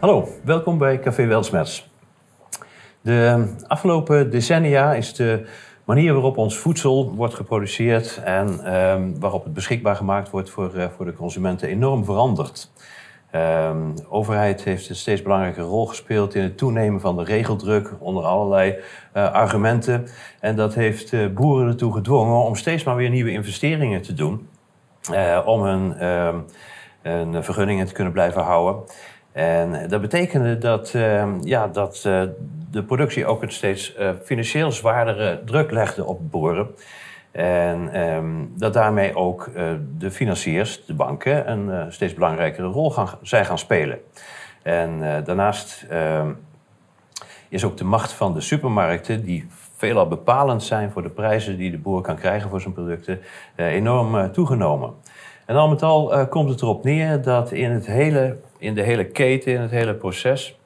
Hallo, welkom bij Café Welsmets. De afgelopen decennia is de manier waarop ons voedsel wordt geproduceerd en ehm, waarop het beschikbaar gemaakt wordt voor, uh, voor de consumenten enorm veranderd. Ehm, de overheid heeft een steeds belangrijke rol gespeeld in het toenemen van de regeldruk onder allerlei uh, argumenten. En dat heeft uh, boeren ertoe gedwongen om steeds maar weer nieuwe investeringen te doen. Om hun, hun vergunningen te kunnen blijven houden. En dat betekende dat, ehm, ja, dat de productie ook een steeds financieel zwaardere druk legde op boeren. En um, dat daarmee ook uh, de financiers, de banken, een steeds belangrijkere rol gaan, zijn gaan spelen. En daarnaast ehm, is ook de macht van de supermarkten, die veelal bepalend zijn voor de prijzen die de boer kan krijgen voor zijn producten, enorm toegenomen. En al met al komt het erop neer dat in, het hele, in de hele keten, in het hele proces,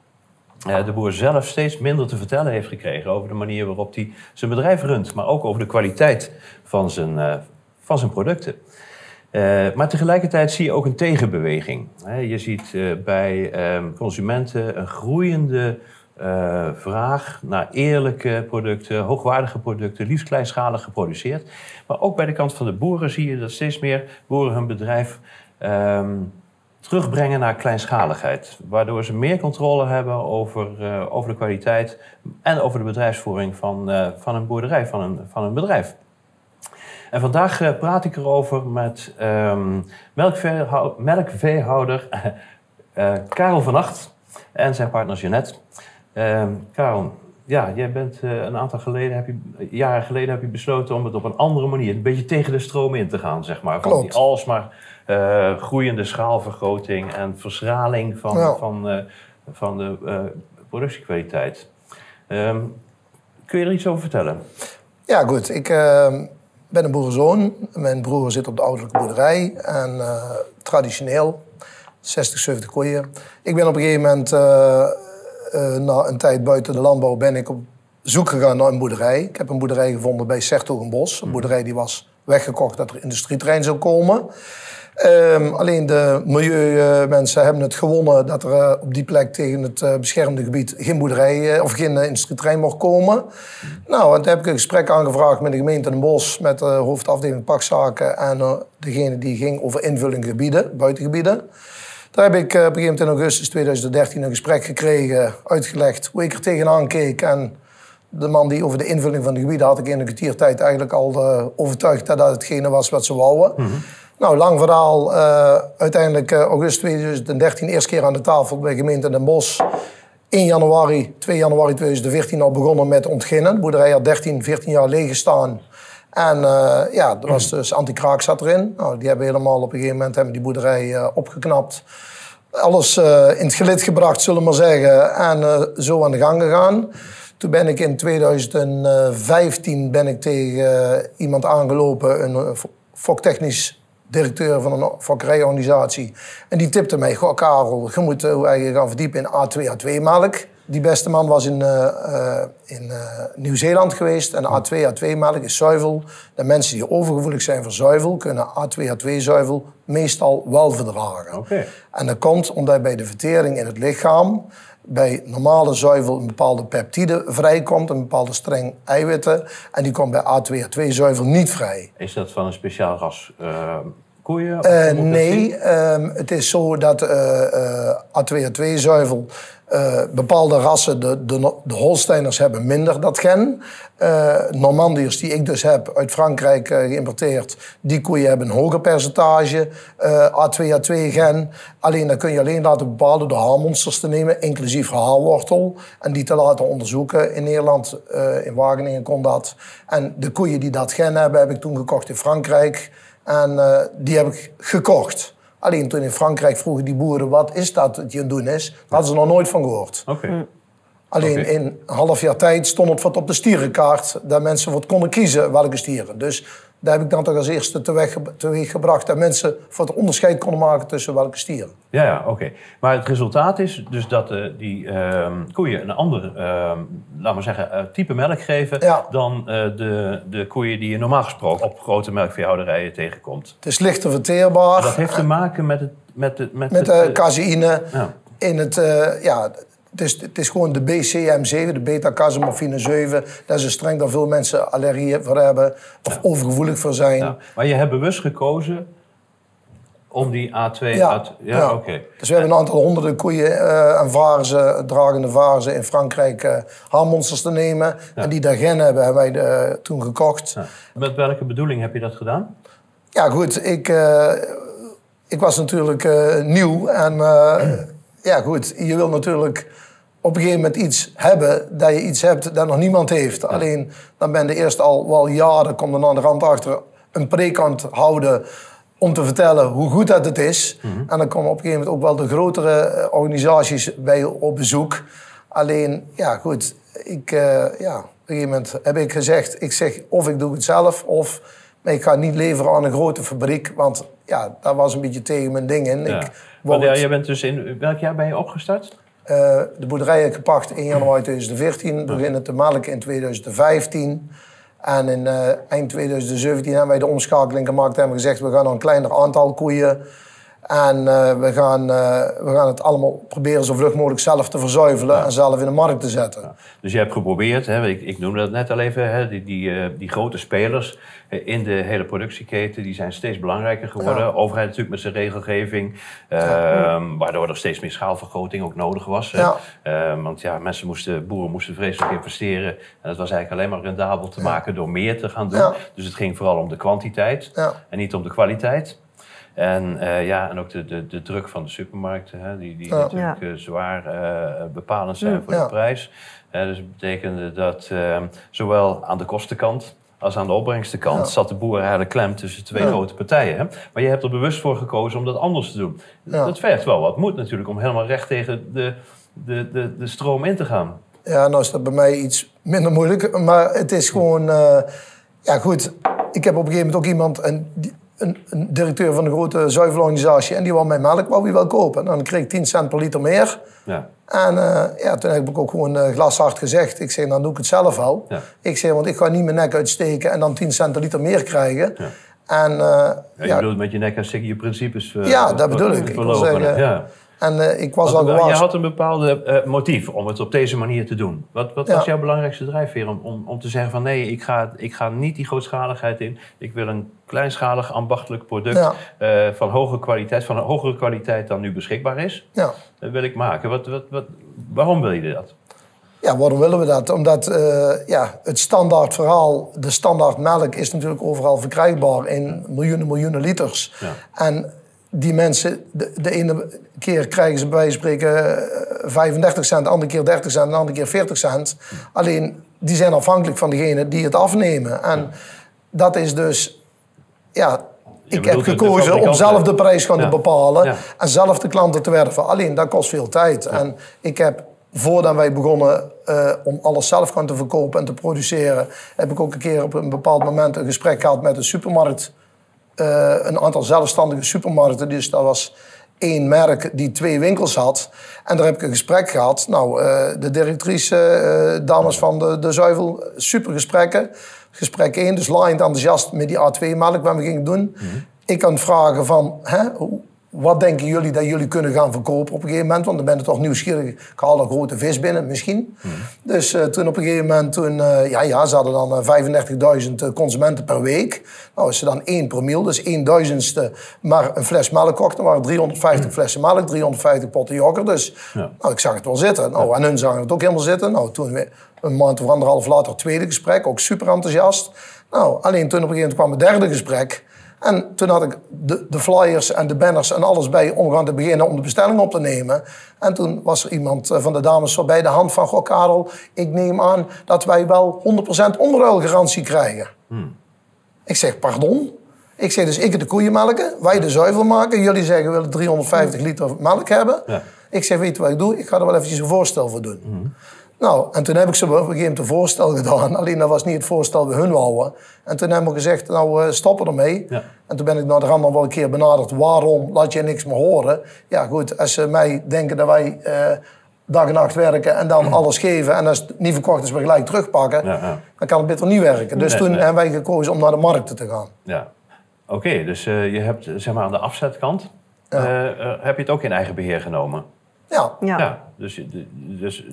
uh, de boer zelf steeds minder te vertellen heeft gekregen over de manier waarop hij zijn bedrijf runt, maar ook over de kwaliteit van zijn, uh, van zijn producten. Maar tegelijkertijd zie je ook een tegenbeweging. je ziet bij ehm, consumenten een groeiende vraag naar eerlijke producten, hoogwaardige producten, liefst kleinschalig geproduceerd. Maar ook bij de kant van de boeren zie je dat steeds meer boeren hun bedrijf um, terugbrengen naar kleinschaligheid. Waardoor ze meer controle hebben over, uh, over de kwaliteit en over de bedrijfsvoering van, uh, van een boerderij, van een, van een bedrijf. En vandaag praat ik erover met melkveehou melkveehouder Karel van Acht en zijn partner Jeannette. Karel, ja, jij bent een aantal geleden, heb je, jaren geleden heb je besloten om het op een andere manier, een beetje tegen de stroom in te gaan, zeg maar. Klopt. die alsmaar uh, groeiende schaalvergroting en verschraling van, ja. van, uh, van de uh, productiekwaliteit. Um, kun je er iets over vertellen? Ja, goed. Ik ehm, ben een boerenzoon. Mijn broer zit op de ouderlijke boerderij. En traditioneel, 60, 70 koeien. Ik ben op een gegeven moment, na een tijd buiten de landbouw, ben ik op zoek gegaan naar een boerderij. Ik heb een boerderij gevonden bij Sertogenbos. Een boerderij die was weggekocht dat er industrietrein zou komen. Um, alleen de milieumensen hebben het gewonnen dat er uh, op die plek tegen het uh, beschermde gebied geen boerderij uh, of geen industrietrein mocht komen. Nou, toen heb ik een gesprek aangevraagd met de gemeente Den Bosch, met de hoofdafdeling pakzaken en degene die ging over invulling gebieden, buitengebieden. Daar heb ik op een gegeven moment in augustus 2013 een gesprek gekregen, uitgelegd hoe ik er tegenaan keek. En de man die over de invulling van de gebieden had ik in een kwartiertijd eigenlijk al overtuigd dat dat hetgene was wat ze wouden. Mm -hmm. Nou, lang verhaal. Uh, uiteindelijk uh, augustus 2013 eerste keer aan de tafel bij gemeente Den Bosch. 1 januari, 2 januari 2014 al begonnen met ontginnen. De boerderij had 13, 14 jaar leeg gestaan. En uh, ja, er was dus anti-kraak zat erin. Nou, die hebben helemaal op een gegeven moment hebben die boerderij opgeknapt. Alles in het gelid gebracht, zullen we maar zeggen. En zo aan de gang gegaan. Toen ben ik in 2015 ben ik tegen iemand aangelopen, een foktechnisch directeur van een fokkerijorganisatie. En die tipte mij, goh Karel, je moet je gaan verdiepen in A2, A2 melk. Die beste man was in, uh, uh, in Nieuw-Zeeland geweest. En A2, A2 melk is zuivel. De mensen die overgevoelig zijn voor zuivel, kunnen A2, A2 zuivel meestal wel verdragen. Okay. En dat komt omdat bij de vertering in het lichaam bij normale zuivel een bepaalde peptide vrijkomt, een bepaalde streng eiwitten. En die komt bij A2A2-zuivel niet vrij. Is dat van een speciaal ras uh, koeien? Uh, nee, um, het is zo dat uh, A2A2-zuivel uh, bepaalde rassen, de, de, de Holsteiners hebben minder dat gen. Normandiërs, die ik dus heb uit Frankrijk geïmporteerd, die koeien hebben een hoger percentage A2A2-gen. Alleen dat kun je alleen laten bepalen door haarmonsters te nemen, inclusief haarwortel. En die te laten onderzoeken. In Nederland, in Wageningen kon dat. En de koeien die dat gen hebben, heb ik toen gekocht in Frankrijk. En die heb ik gekocht. Alleen toen in Frankrijk vroegen die boeren, wat is dat dat je aan het doen is? Daar hadden ze nog nooit van gehoord. Okay. Alleen okay. in een half jaar tijd stond het wat op de stierenkaart... dat mensen wat konden kiezen welke stieren. Dus daar heb ik dan toch als eerste teweeg, teweeg gebracht... dat mensen voor het onderscheid konden maken tussen welke stieren. Ja, ja oké. Okay. Maar het resultaat is dus dat uh, die uh, koeien een ander, uh, laten we zeggen, uh, type melk geven... Ja. dan de, de koeien die je normaal gesproken op grote melkveehouderijen tegenkomt. Het is lichter verteerbaar. En dat heeft te maken met het... Met, de, met, met het, de caseïne. Ja. in het, eh, ja, het is, het is gewoon de BCM7, de beta-casomorfine 7. Dat is een streng daar veel mensen allergieën voor hebben of overgevoelig voor zijn. Ja. Maar je hebt bewust gekozen om die A2... Ja, A2 ja, oké. Dus we hebben een aantal honderden koeien eh, en varzen, dragende varzen in Frankrijk haarmonsters te nemen. En die daar geen hebben, hebben wij eh, toen gekocht. Met welke bedoeling heb je dat gedaan? Ja, goed. Ik, ik was natuurlijk nieuw. En ja, goed. Je wil natuurlijk op een gegeven moment iets hebben dat je iets hebt dat nog niemand heeft. Alleen dan ben je eerst al wel jaren, komt er aan de rand achter, een prekant houden om te vertellen hoe goed dat het is. En dan komen op een gegeven moment ook wel de grotere eh, organisaties bij je op bezoek. Alleen, ja, goed. Ik, eh, ja, op een gegeven moment heb ik gezegd, ik zeg of ik doe het zelf of maar ik ga niet leveren aan een grote fabriek. Want ja, dat was een beetje tegen mijn ding in. Ja. Ik Want ja, je bent dus in welk jaar ben je opgestart? eh, de boerderij heb ik gepacht in januari 2014, beginnen te melken in 2015. En in eh, eind 2017 hebben wij de omschakeling gemaakt en hebben gezegd, we gaan een kleiner aantal koeien. En eh, we, gaan, eh, we gaan het allemaal proberen zo vlug mogelijk zelf te verzuivelen en zelf in de markt te zetten. Dus je hebt geprobeerd, hè, ik, ik noemde dat net al even, hè, die, die, eh, die grote spelers in de hele productieketen, die zijn steeds belangrijker geworden. Ja. Overheid natuurlijk met zijn regelgeving, ehm, waardoor er steeds meer schaalvergroting ook nodig was. Ehm, want ja, mensen moesten, boeren moesten vreselijk investeren. En dat was eigenlijk alleen maar rendabel te maken door meer te gaan doen. Dus het ging vooral om de kwantiteit en niet om de kwaliteit. En, eh, ja, en ook de, de, de druk van de supermarkten, hè, die, die Ja. natuurlijk Ja. eh, zwaar eh, bepalend zijn voor Ja. de prijs. Dus dat betekende dat eh, zowel aan de kostenkant als aan de opbrengstenkant Ja. zat de boer eigenlijk klem tussen twee Ja. grote partijen. Hè? Maar je hebt er bewust voor gekozen om dat anders te doen. Ja. Dat vergt wel wat moed natuurlijk om helemaal recht tegen de, de, de, de stroom in te gaan. Ja, nou is dat bij mij iets minder moeilijk. Maar het is gewoon... eh, ja, goed. Ik heb op een gegeven moment ook iemand... Een, die- een, een directeur van een grote zuivelorganisatie... en die wou mijn melk wou wel kopen. En dan kreeg ik 10 cent per liter meer. Ja. En eh, ja, toen heb ik ook gewoon eh, glashard gezegd. Ik zeg, dan doe ik het zelf. Ja. Ik zeg, want ik ga niet mijn nek uitsteken... en dan 10 cent per liter meer krijgen. Ja. En, eh, Ja, je bedoelt met je nek en je principes Ja, dat bedoel ik. Ik wil zeggen, ja. En eh, ik was al je had een bepaalde eh, motief om het op deze manier te doen. Wat, wat Ja. was jouw belangrijkste drijfveer om, om, om te zeggen van nee, ik ga, ik ga niet die grootschaligheid in. Ik wil een kleinschalig ambachtelijk product Ja. eh, van hoge kwaliteit, van een hogere kwaliteit dan nu beschikbaar is. Ja. Dat wil ik maken. Wat, wat, wat, waarom wil je dat? Ja, waarom willen we dat? Omdat ja, het standaard verhaal, de standaard melk is natuurlijk overal verkrijgbaar in miljoenen, miljoenen liters. Ja. En die mensen, de, de ene keer krijgen ze bij wijze van spreken eh, 35 cent, de andere keer 30 cent, de andere keer 40 cent. Alleen die zijn afhankelijk van degene die het afnemen. En dat is dus, ja, ik heb de gekozen om zelf de prijs gaan Ja. te bepalen Ja. en zelf de klanten te werven. Alleen dat kost veel tijd. En ik heb voordat wij begonnen eh, om alles zelf gaan te verkopen en te produceren, heb ik ook een keer op een bepaald moment een gesprek gehad met een supermarkt. Eh, een aantal zelfstandige supermarkten. Dus dat was één merk die twee winkels had. En daar heb ik een gesprek gehad. Nou, eh, de directrice, eh, dames van de, de Zuivel, super gesprekken. Gesprek 1, dus laaiend enthousiast met die A2-melk wat we gingen doen. Ik kan vragen van, hè, wat denken jullie dat jullie kunnen gaan verkopen op een gegeven moment? Want dan ben je toch nieuwsgierig. Ik haal een grote vis binnen, misschien. Dus eh, toen op een gegeven moment, toen, eh, ja, ja, ze hadden dan eh, 35.000 consumenten per week. Nou, als ze dan 1 promil, dus 1 duizendste, maar een fles melk kochten, waren 350 flessen melk, 350 potten yoghurt. Dus Ja. nou, ik zag het wel zitten. Nou, en hun zagen het ook helemaal zitten. Nou, toen een maand of anderhalf later, tweede gesprek, ook super enthousiast. Nou, alleen toen op een gegeven moment kwam het derde gesprek. En toen had ik de, de flyers en de banners en alles bij om gaan te beginnen om de bestelling op te nemen. En toen was er iemand eh, van de dames bij de hand van... Goh, Karel, ik neem aan dat wij wel 100% onderruilgarantie krijgen. Ik zeg, pardon? Ik zeg, dus ik de koeien melken, wij de zuivel maken. Jullie zeggen, we willen 350 liter melk hebben. Ja. Ik zeg, weet je wat ik doe? Ik ga er wel eventjes een voorstel voor doen. Nou, en toen heb ik ze op een gegeven moment een voorstel gedaan. Alleen dat was niet het voorstel dat hun wouden. En toen hebben we gezegd, nou, eh, stoppen ermee. Ja. En toen ben ik naar de rand nog wel een keer benaderd. Waarom laat je niks meer horen? Ja, goed, als ze mij denken dat wij eh, dag en nacht werken... en dan alles geven en als het niet verkocht is, we gelijk terugpakken... Ja, ja. dan kan het beter niet werken. Dus Nee, toen nee. hebben wij gekozen om naar de markten te gaan. Ja. Oké, dus eh, je hebt zeg maar aan de afzetkant, eh, eh, heb je het ook in eigen beheer genomen? Ja, Ja. Ja, dus, dus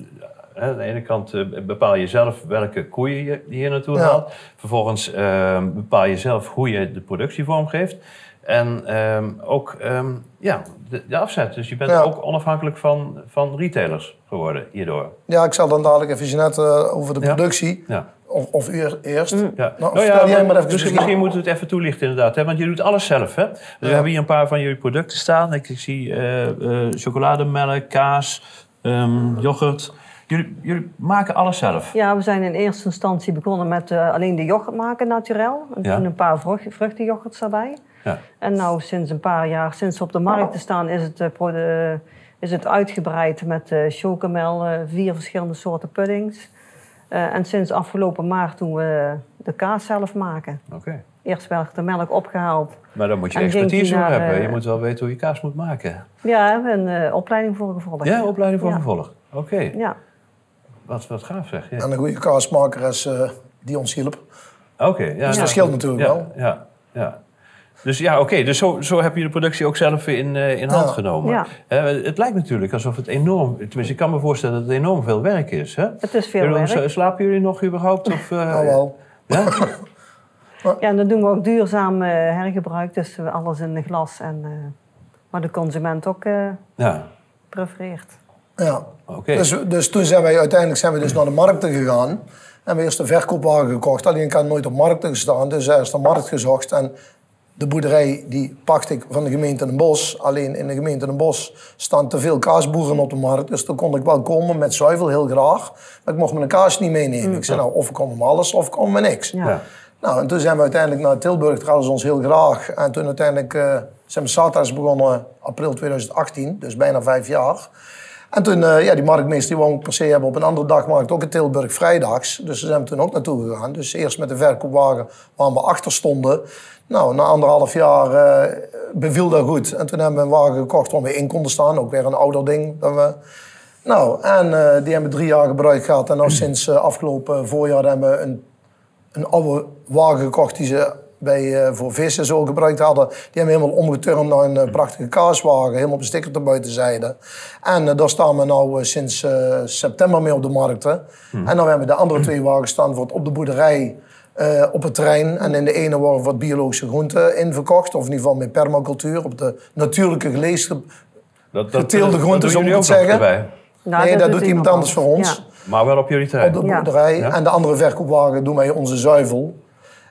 aan de ene kant eh, bepaal je zelf welke koeien je hier naartoe Ja. haalt. Vervolgens eh, bepaal je zelf hoe je de productie vormgeeft. En ehm, ook ehm, ja, de, de afzet. Dus je bent Ja. ook onafhankelijk van, van retailers geworden hierdoor. ja, ik zal dan dadelijk even net eh, over de Ja. productie. Ja. Of, of eerst. Ja. Nou, Nou vertel jij maar even misschien, geschiedenis. misschien moeten we het even toelichten inderdaad. Hè? Want je doet alles zelf. Hè? Dus We hebben hier een paar van jullie producten staan. Ik, ik zie eh, eh, chocolademelk, kaas, ehm, yoghurt. Jullie, jullie maken alles zelf. Ja, we zijn in eerste instantie begonnen met eh, alleen de yoghurt maken, naturel. En Ja. een paar vrucht, vruchtenyoghurts erbij. Ja. En nou, sinds een paar jaar, sinds we op de markt te staan, is het, eh, de- is het uitgebreid met eh chocomel, eh, vier verschillende soorten puddings. Eh, en sinds afgelopen maart doen we de kaas zelf maken. Oké. Eerst werd de melk opgehaald. Maar daar moet je expertise voor hebben. eh, Je moet wel weten hoe je kaas moet maken. Ja, daar hebben we een eh, opleiding voor gevolgd. Ja, opleiding voor Ja. gevolgd. Oké, Ja. Wat, wat gaaf zeg. Ja. En een goede kaasmaker is eh, die ons hielp. Oké, ja, Dus nou, dat scheelt natuurlijk ja, wel. Ja, ja. Dus ja, oké. Dus zo, zo heb je de productie ook zelf in, eh, in hand Ja. genomen. Ja. Eh, het lijkt natuurlijk alsof het enorm... Tenminste, ik kan me voorstellen dat het enorm veel werk is. Hè? Het is veel werk. Slapen jullie nog überhaupt? Of, eh, Nou wel. Ja? Ja, en dat doen we ook duurzaam eh, hergebruik. Dus we alles in een glas. En, eh, waar de consument ook eh, ja. prefereert. Ja. Dus, dus toen zijn wij uiteindelijk zijn we dus naar de markten gegaan. En we eerst een verkoopwagen gekocht. Alleen ik had nooit op markten gestaan. Dus er is de markt gezocht. En de boerderij die pakte ik van de gemeente Den Bosch. Alleen in de gemeente Den Bosch staan te veel kaasboeren op de markt. Dus toen kon ik wel komen met zuivel, heel graag. Maar ik mocht mijn kaas niet meenemen. Ik zei nou, of ik kom met alles of ik kom met niks. Ja. Nou, en toen zijn we uiteindelijk naar Tilburg, daar hadden ze ons heel graag. En toen uiteindelijk eh, zijn we zaterdags begonnen, april 2018, dus bijna vijf jaar. En toen, eh, ja, die marktmeester die wou ik per se hebben op een andere dagmarkt, ook in Tilburg, vrijdags. Dus daar zijn toen ook naartoe gegaan. Dus eerst met de verkoopwagen waar we achter stonden. Nou, na anderhalf jaar eh, beviel dat goed. En toen hebben we een wagen gekocht waar we in konden staan. Ook weer een ouder ding. Dat we... Nou, en eh, die hebben we drie jaar gebruikt gehad. En nou sinds afgelopen voorjaar hebben we een een oude wagen gekocht die ze bij, eh, voor vissen zo gebruikt hadden. Die hebben we helemaal omgeturnd naar een eh, prachtige kaaswagen. Helemaal op een sticker te buitenzijde. En eh, daar staan we nu sinds eh, september mee op de markten. En dan hebben we de andere twee wagens staan voor het op de boerderij. eh, op het terrein. En in de ene worden wat biologische groenten in verkocht. Of in ieder geval met permacultuur. Op de natuurlijke geleesde... Dat, Geteelde groenten, zo moet ik zeggen. Nou, nee, dat doet iemand anders voor ons. Ja. Maar wel op jullie terrein. Op de boerderij. Ja. En de andere verkoopwagen doen wij onze zuivel.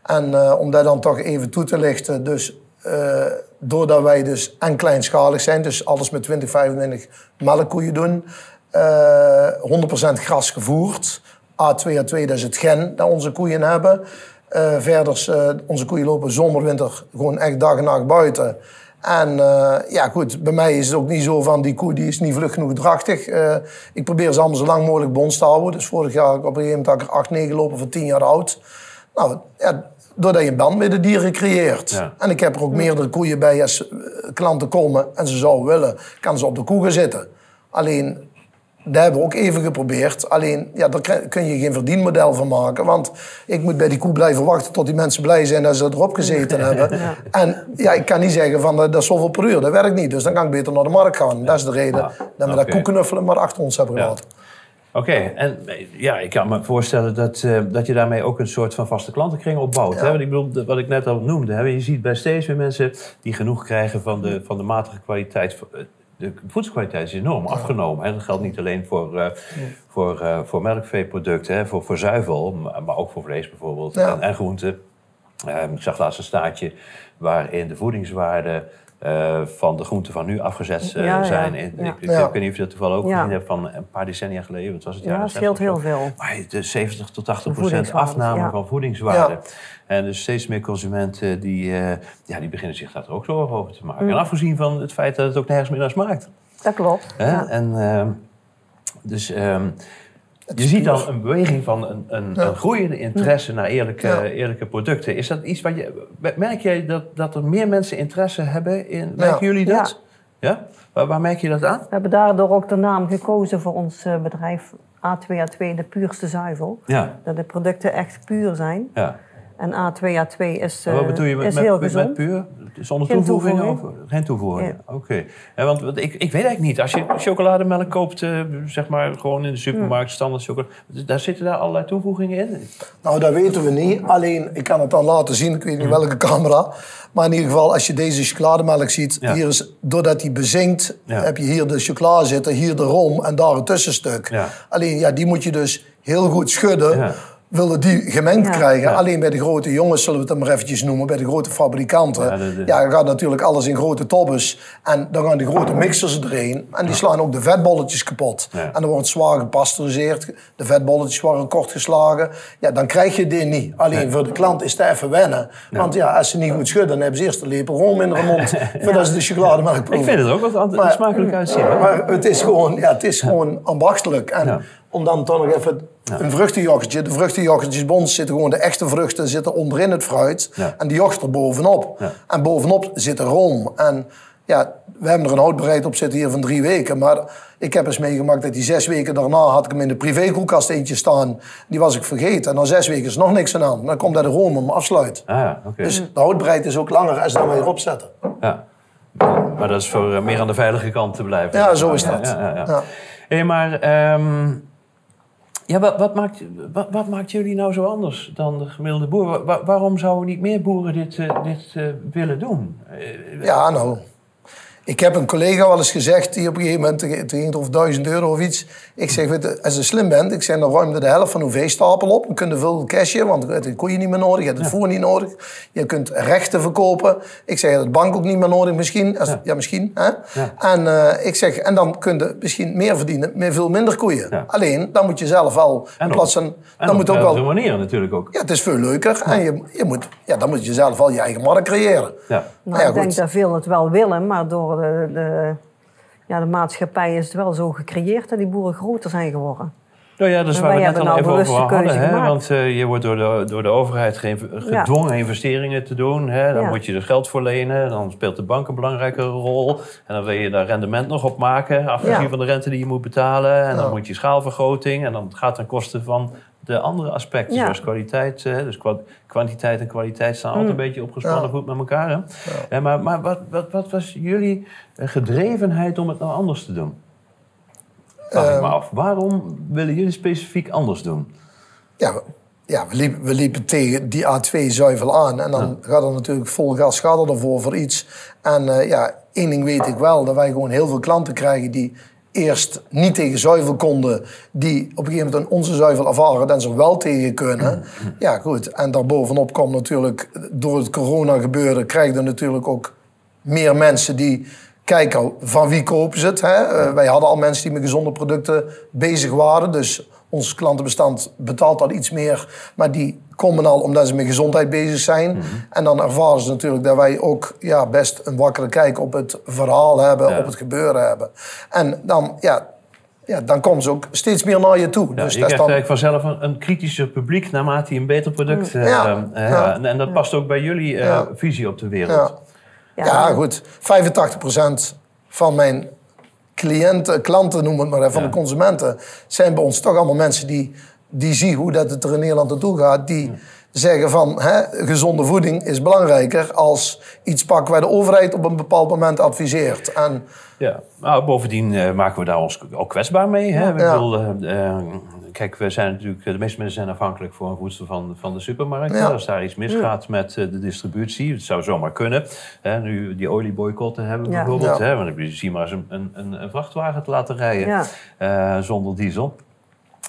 En eh, om dat dan toch even toe te lichten. Dus eh, doordat wij dus en kleinschalig zijn. Dus alles met 20, 25 melkkoeien doen. eh 100% gras gevoerd. A2A2 dat is het gen dat onze koeien hebben. Eh verder, eh, onze koeien lopen zomer, winter gewoon echt dag en nacht buiten. En eh, ja, goed, bij mij is het ook niet zo van die koe die is niet vlug genoeg drachtig. Eh, ik probeer ze allemaal zo lang mogelijk bons te houden. Dus vorig jaar heb ik op een gegeven moment had ik er 8, 9 lopen van 10 jaar oud. Nou, ja, doordat je een band met de dieren creëert. Ja. En ik heb er ook meerdere koeien bij. Als eh, klanten komen en ze zouden willen, kan ze op de koe gaan zitten. Alleen, dat hebben we ook even geprobeerd. Alleen, ja, daar kun je geen verdienmodel van maken. Want ik moet bij die koe blijven wachten tot die mensen blij zijn dat ze erop gezeten hebben. En ja, ik kan niet zeggen van eh, dat is zoveel per uur. Dat werkt niet. Dus dan kan ik beter naar de markt gaan. Dat is de reden Ah, dat we dat koeknuffelen maar achter ons hebben Ja. gehad. Oké, en ja, ik kan me voorstellen dat, eh, dat je daarmee ook een soort van vaste klantenkring opbouwt. Hè? Want ik bedoel, wat ik net al noemde, hè? je ziet bij steeds meer mensen die genoeg krijgen van de, van de matige kwaliteit. Eh, De voedselkwaliteit is enorm afgenomen. En dat geldt niet alleen voor, eh, voor, voor melkveeproducten, hè? Voor, voor zuivel, maar, maar ook voor vlees bijvoorbeeld en groenten. Ehm, ik zag laatst een staartje waarin de voedingswaarde eh, van de groenten van nu afgezet eh, Ja, ja, zijn. En ja. Ik, ik, weet niet of je dat toevallig ook Ja. gezien hebt van een paar decennia geleden. Wat was het Ja, dat scheelt 60 of heel veel. Maar de 70 tot 80 procent afname ja. van voedingswaarde. Ja. En dus steeds meer consumenten die, eh, ja, die beginnen zich daar ook zorgen over te maken. Mm. En afgezien van het feit dat het ook nergens meer naar smaakt. Dat klopt. Hè? En, ehm, dus ehm, je ziet dan een beweging van een, een, Ja. een groeiende interesse naar eerlijke, Ja. eerlijke producten. Is dat iets wat je. Merk jij dat, dat er meer mensen interesse hebben in. Merken Ja. jullie dat? Ja. Waar, waar merk je dat aan? We hebben daardoor ook de naam gekozen voor ons eh, bedrijf A2A2, de puurste zuivel. Ja. Dat de producten echt puur zijn. ja. En A2, A2 is, En wat eh, bedoel je met, is met, heel met, gezond. puur? Zonder Geen toevoegingen? toevoeging. Of, geen toevoegingen, oké. Ja, want ik, ik weet eigenlijk niet. Als je chocolademelk koopt, eh, zeg maar gewoon in de supermarkt, standaard chocolade... Daar zitten daar allerlei toevoegingen in? Nou, dat weten we niet. Alleen, ik kan het dan laten zien, ik weet niet welke camera. Maar in ieder geval, als je deze chocolademelk ziet, Ja. hier is, doordat die bezinkt, Ja. heb je hier de chocola zitten, hier de rom en daar een tussenstuk. Ja. Alleen, ja, die moet je dus heel goed schudden. Ja. Willen die gemengd Ja. krijgen. Ja. Alleen bij de grote jongens, zullen we het dan maar eventjes noemen, bij de grote fabrikanten. Ja, de- de- dan gaat natuurlijk alles in grote tobbes. En dan gaan die grote mixers erin. En die slaan ook de vetbolletjes kapot. Ja. En dan wordt het zwaar gepasteuriseerd. De vetbolletjes worden kort geslagen. Ja, dan krijg je dit niet. Alleen voor de klant is het even wennen. Want ja, als ze niet goed schudden, dan hebben ze eerst een lepel room in de mond. Voordat ze de chocolademelk proeven. Ik vind het ook wat Maar- smakelijk uitzien. Maar het is gewoon, ja, het is gewoon ambachtelijk. En Ja. om dan toch nog even een vruchtenjoghurtje. De ons zitten gewoon de echte vruchten zitten onderin het fruit. Ja. En die yoghurt er bovenop. Ja. En bovenop zit de room. En ja, we hebben er een houdbaarheid op zitten hier van drie weken. Maar ik heb eens meegemaakt dat die zes weken daarna had ik hem in de privékoelkast eentje staan. Die was ik vergeten. En na zes weken is er nog niks aan aan. Dan komt daar de room hem afsluit. Ah, ja, oké. Dus de houdbaarheid is ook langer als dan we erop zetten. Ja. Maar dat is voor eh, meer aan de veilige kant te blijven. Ja, zo is dat. Ja, maar ehm, ja, wat, wat, maakt, wat, maakt jullie nou zo anders dan de gemiddelde boer? Wa- wa- waarom zouden niet meer boeren dit, eh, dit eh, willen doen? Eh, Ja, nou. Ik heb een collega wel eens gezegd, die op een gegeven moment, het ging het over 1000 euro of iets. Ik zeg, weet je, als je slim bent, ik zeg, dan ruim je de helft van uw veestapel op. Dan kun je veel cashen, want je hebt de koeien niet meer nodig, je hebt het voer niet nodig. Je kunt rechten verkopen. Ik zeg, je hebt het bank ook niet meer nodig misschien. Als, ja. misschien. Hè? Ja. En eh, ik zeg, en dan kun je misschien meer verdienen met veel minder koeien. Ja. Alleen, dan moet je zelf wel, En in plaats van, en dan moet ook wel... manieren natuurlijk ook. Ja, het is veel leuker. En je, je moet, ja, dan moet je zelf wel je eigen markt creëren. Ja. Nou, ja, ik denk dat veel het wel willen, maar door de, de, ja, de maatschappij is het wel zo gecreëerd dat die boeren groter zijn geworden. Nou ja, dat is waar we net al hebben nou even over hadden. Hè? Want eh, je wordt door de, door de overheid ge- gedwongen investeringen te doen. Hè? Dan Ja. moet je er geld voor lenen. Dan speelt de bank een belangrijke rol. En dan wil je daar rendement nog op maken. Afgezien Ja. van de rente die je moet betalen. En dan moet je schaalvergroting. En dan gaat ten koste van de andere aspecten. Ja. Zoals kwaliteit. Dus kwa- kwantiteit en kwaliteit staan altijd een beetje opgespannen Ja. voet met elkaar. Hè? Ja, maar maar wat, wat, wat was jullie eh, gedrevenheid om het nou anders te doen? Vraag ik me Ehm. af. Waarom willen jullie specifiek anders doen? Ja, we- ja we, liepen, we liepen tegen die A2-zuivel aan. En dan gaat er natuurlijk vol gas gaat er ervoor voor iets. En eh, ja, één ding weet ik wel. Dat wij gewoon heel veel klanten krijgen die eerst niet tegen zuivel konden. Die op een gegeven moment onze zuivel ervaren dat ze wel tegen kunnen. Ja, goed. En daarbovenop komt natuurlijk, door het corona gebeuren... krijg je natuurlijk ook meer mensen die kijken van wie kopen ze het. Hè? Eh, wij hadden al mensen die met gezonde producten bezig waren. Dus ons klantenbestand betaalt al iets meer. Maar die komen al omdat ze met gezondheid bezig zijn. En dan ervaren ze natuurlijk dat wij ook ja, best een wakkere kijk op het verhaal hebben, Ja. op het gebeuren hebben. En dan, ja, ja, dan komen ze ook steeds meer naar je toe. Ja, dus je dat is krijgt dan, eigenlijk vanzelf een, een kritischer publiek naarmate je een beter product eh, Ja. eh, Ja. En, en dat past ook bij jullie eh, Ja. visie op de wereld. ja. Ja, goed. 85% van mijn cliënten, klanten noem het maar van de consumenten, zijn bij ons toch allemaal mensen die, die zien hoe dat het er in Nederland naartoe gaat. Die zeggen van, hè, gezonde voeding is belangrijker als iets pakken waar de overheid op een bepaald moment adviseert. En Ja. Nou, bovendien eh, maken we daar ons ook kwetsbaar mee. Hè? Ik Ja. bedoel, eh, eh, kijk, we zijn natuurlijk, de meeste mensen zijn afhankelijk voor voedsel van, van de supermarkt. Ja. Als daar iets misgaat met eh, de distributie, het zou zomaar kunnen. Hè? Nu die olieboycotten hebben bijvoorbeeld. Hè? Want ik zie maar eens een, een, een, een vrachtwagen te laten rijden eh, zonder diesel.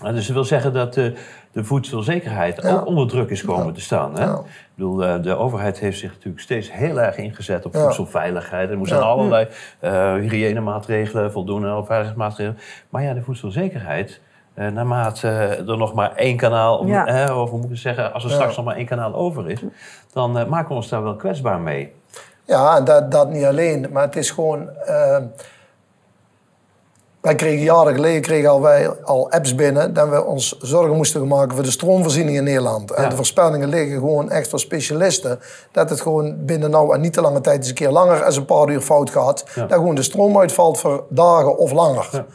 En dus dat wil zeggen dat de, de voedselzekerheid Ja. ook onder druk is komen te staan. Hè? Ja. Ik bedoel, eh, de overheid heeft zich natuurlijk steeds heel erg ingezet op voedselveiligheid. Er moesten allerlei eh hygiënemaatregelen voldoen en veiligheidsmaatregelen. Maar ja, de voedselzekerheid, eh, naarmate er nog maar één kanaal, Ja. eh, of hoe moet ik zeggen, als er Ja. straks nog maar één kanaal over is, dan eh, maken we ons daar wel kwetsbaar mee. Ja, en dat, dat niet alleen. Maar het is gewoon... eh, wij kregen jaren geleden kregen al, wij al apps binnen... dat we ons zorgen moesten maken voor de stroomvoorziening in Nederland. En Ja. de voorspellingen liggen gewoon echt voor specialisten... dat het gewoon binnen nou en niet te lange tijd... eens een keer langer als een paar uur fout gaat... Ja. dat gewoon de stroom uitvalt voor dagen of langer. Ja.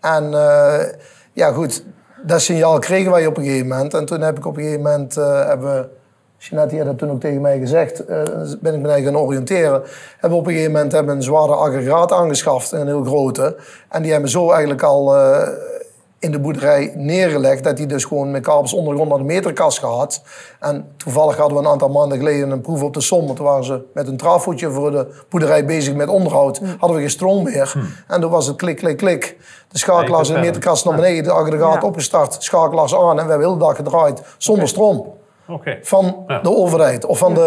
En eh, ja goed, dat signaal kregen wij op een gegeven moment. En toen heb ik op een gegeven moment... eh, hebben Jeanette had dat toen ook tegen mij gezegd. eh, ben ik me eigenlijk gaan oriënteren. Hebben we op een gegeven moment hebben een zware aggregaat aangeschaft, een heel grote. En die hebben zo eigenlijk al eh, in de boerderij neergelegd. Dat die dus gewoon met kabels ondergrond naar de meterkast gehad. En toevallig hadden we een aantal maanden geleden een proef op de som. Toen waren ze met een trafootje voor de boerderij bezig met onderhoud. Hadden we geen stroom meer. En toen was het klik, klik, klik. De schakelaars in de meterkast naar beneden, de aggregaat Ja. opgestart, schakelaars aan. En we hebben heel de dag gedraaid zonder stroom Oké. van Ja. de overheid of van de,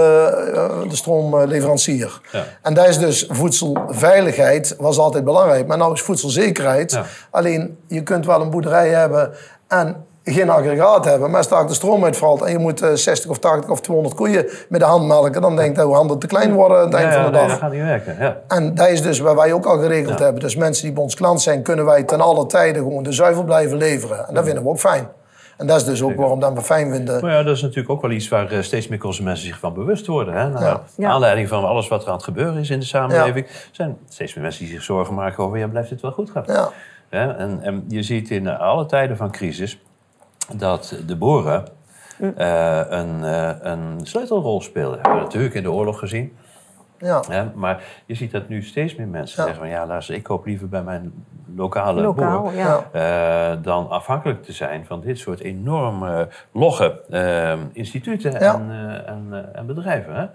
eh, de stroomleverancier. Ja. En daar is dus voedselveiligheid was altijd belangrijk. Maar nou is voedselzekerheid. Ja. Alleen je kunt wel een boerderij hebben en geen aggregaat hebben. Maar als daar de stroom uitvalt en je moet eh, 60 of 80 of 200 koeien met de hand melken. Dan denk je dat je handen te klein worden aan het eind Ja, van de nee, dag. dat gaat niet werken. Ja. En dat is dus waar wij ook al geregeld hebben. Dus mensen die bij ons klant zijn, kunnen wij ten alle tijden gewoon de zuivel blijven leveren. En dat vinden we ook fijn. En dat is dus ook waarom dat we fijn vinden. Maar ja, dat is natuurlijk ook wel iets waar eh, steeds meer consumenten zich van bewust worden. Hè? Naar Ja. Ja. aanleiding van alles wat er aan het gebeuren is in de samenleving. zijn steeds meer mensen die zich zorgen maken over, ja, blijft dit wel goed gaan? Ja. Hè? En, en je ziet in alle tijden van crisis dat de boeren eh, een, eh, een sleutelrol spelen. Dat hebben we natuurlijk in de oorlog gezien. Ja. Hè? Maar je ziet dat nu steeds meer mensen Ja. zeggen van... ja, luister, ik koop liever bij mijn lokale Lokaal, boer... ja. Ja. eh, dan afhankelijk te zijn van dit soort enorm eh, logge eh, instituten Ja. en, eh, en, eh, en bedrijven. Hè?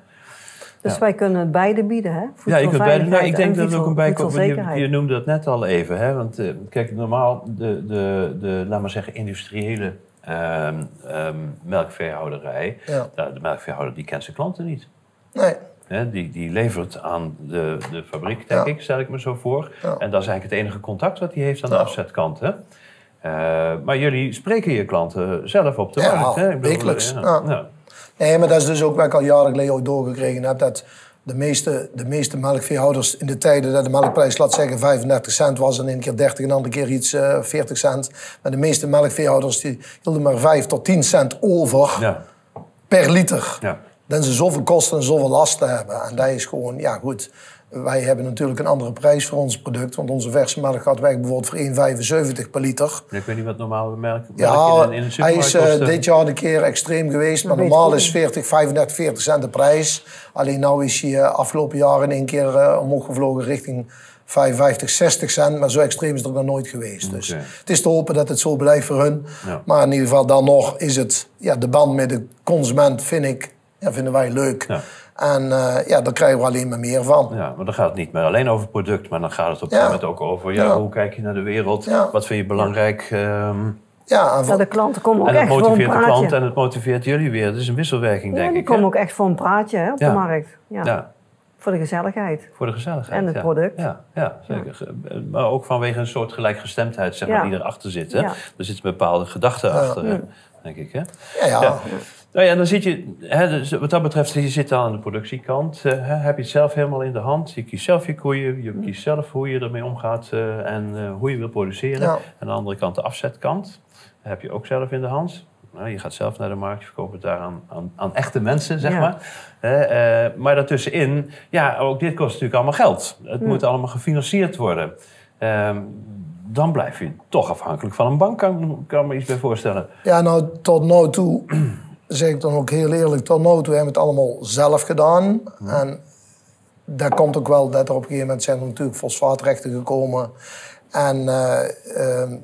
Dus Ja. wij kunnen het beide bieden, hè? Ja, je kunt beide, nou, ik denk en dat het ook een bijkomst je, noemde dat net al even. Hè? Want eh, kijk, normaal de, de, de, laat maar zeggen, industriële ehm, ehm, melkveehouderij... Ja. nou, de melkveehouder die kent zijn klanten niet. Nee. Hè, die, die levert aan de, de fabriek, denk Ja. ik, stel ik me zo voor. Ja. En dat is eigenlijk het enige contact wat hij heeft aan de afzetkant. Hè? Eh, maar jullie spreken je klanten zelf op de Ja, markt. Hè? Ik bedoel, wekelijks, ja. Nee, maar dat is dus ook wat ik al jaren geleden ook doorgekregen heb. Dat de meeste, de meeste melkveehouders in de tijden dat de melkprijs, laat zeggen, 35 cent was... en een keer 30 en een andere keer iets eh 40 cent. Maar de meeste melkveehouders die hielden maar 5 tot 10 cent over Ja, per liter. ja. Dan ze zoveel kosten en zoveel lasten hebben. En dat is gewoon, ja goed... Wij hebben natuurlijk een andere prijs voor ons product. Want onze verse melk gaat weg bijvoorbeeld voor 1,75 per liter. Ik weet niet wat normaal melk Ja, in, in de hij supermarkt is eh, dit jaar een keer extreem geweest. Maar normaal is 40, 35, 40 cent de prijs. Alleen nu is hij eh, afgelopen jaar in één keer eh, omhoog gevlogen richting 55, 60 cent. Maar zo extreem is het nog nooit geweest. Dus het is te hopen dat het zo blijft voor hun. Ja. Maar in ieder geval dan nog is het... Ja, de band met de consument vind ik, ja, vinden wij leuk. Ja. En eh, ja, daar krijgen we alleen maar meer van. Ja, maar dan gaat het niet meer alleen over het product, maar dan gaat het op een gegeven moment ook over ja, Ja. hoe kijk je naar de wereld, Ja. wat vind je belangrijk. ehm, Ja, en Ja, de klanten komen ook en het echt voor een motiveert de praatje. klant en het motiveert jullie weer. Het is een wisselwerking, ja, denk die ik. hè? komen ook echt voor een praatje hè, op Ja. de markt. Ja. Ja, Voor de gezelligheid. voor de gezelligheid. En het ja. product. Ja, ja zeker. Maar ook vanwege een soort gelijkgestemdheid zeg maar, Ja. die erachter zit. Hè? Ja. Er zit een bepaalde gedachte achter, denk ik. Hè? ja, ja. Nou ja, dan zit je, hè, dus wat dat betreft, je zit aan de productiekant. eh, hè, heb je het zelf helemaal in de hand. Je kiest zelf je koeien, je kiest zelf hoe je ermee omgaat eh, en eh, hoe je wil produceren. Ja. En aan de andere kant de afzetkant, heb je ook zelf in de hand. Nou, je gaat zelf naar de markt, je verkoopt het daar aan, aan, aan echte mensen, zeg Ja. maar. Maar daartussenin, ja, ook dit kost natuurlijk allemaal geld. Het moet allemaal gefinancierd worden. Ehm, dan blijf je toch afhankelijk van een bank, kan, kan ik me iets bij voorstellen. Ja, nou, tot nu toe, zeg ik dan ook heel eerlijk, tot nu toe hebben we het allemaal zelf gedaan. En daar komt ook wel dat er op een gegeven moment zijn er natuurlijk fosfaatrechten gekomen. En eh, ehm,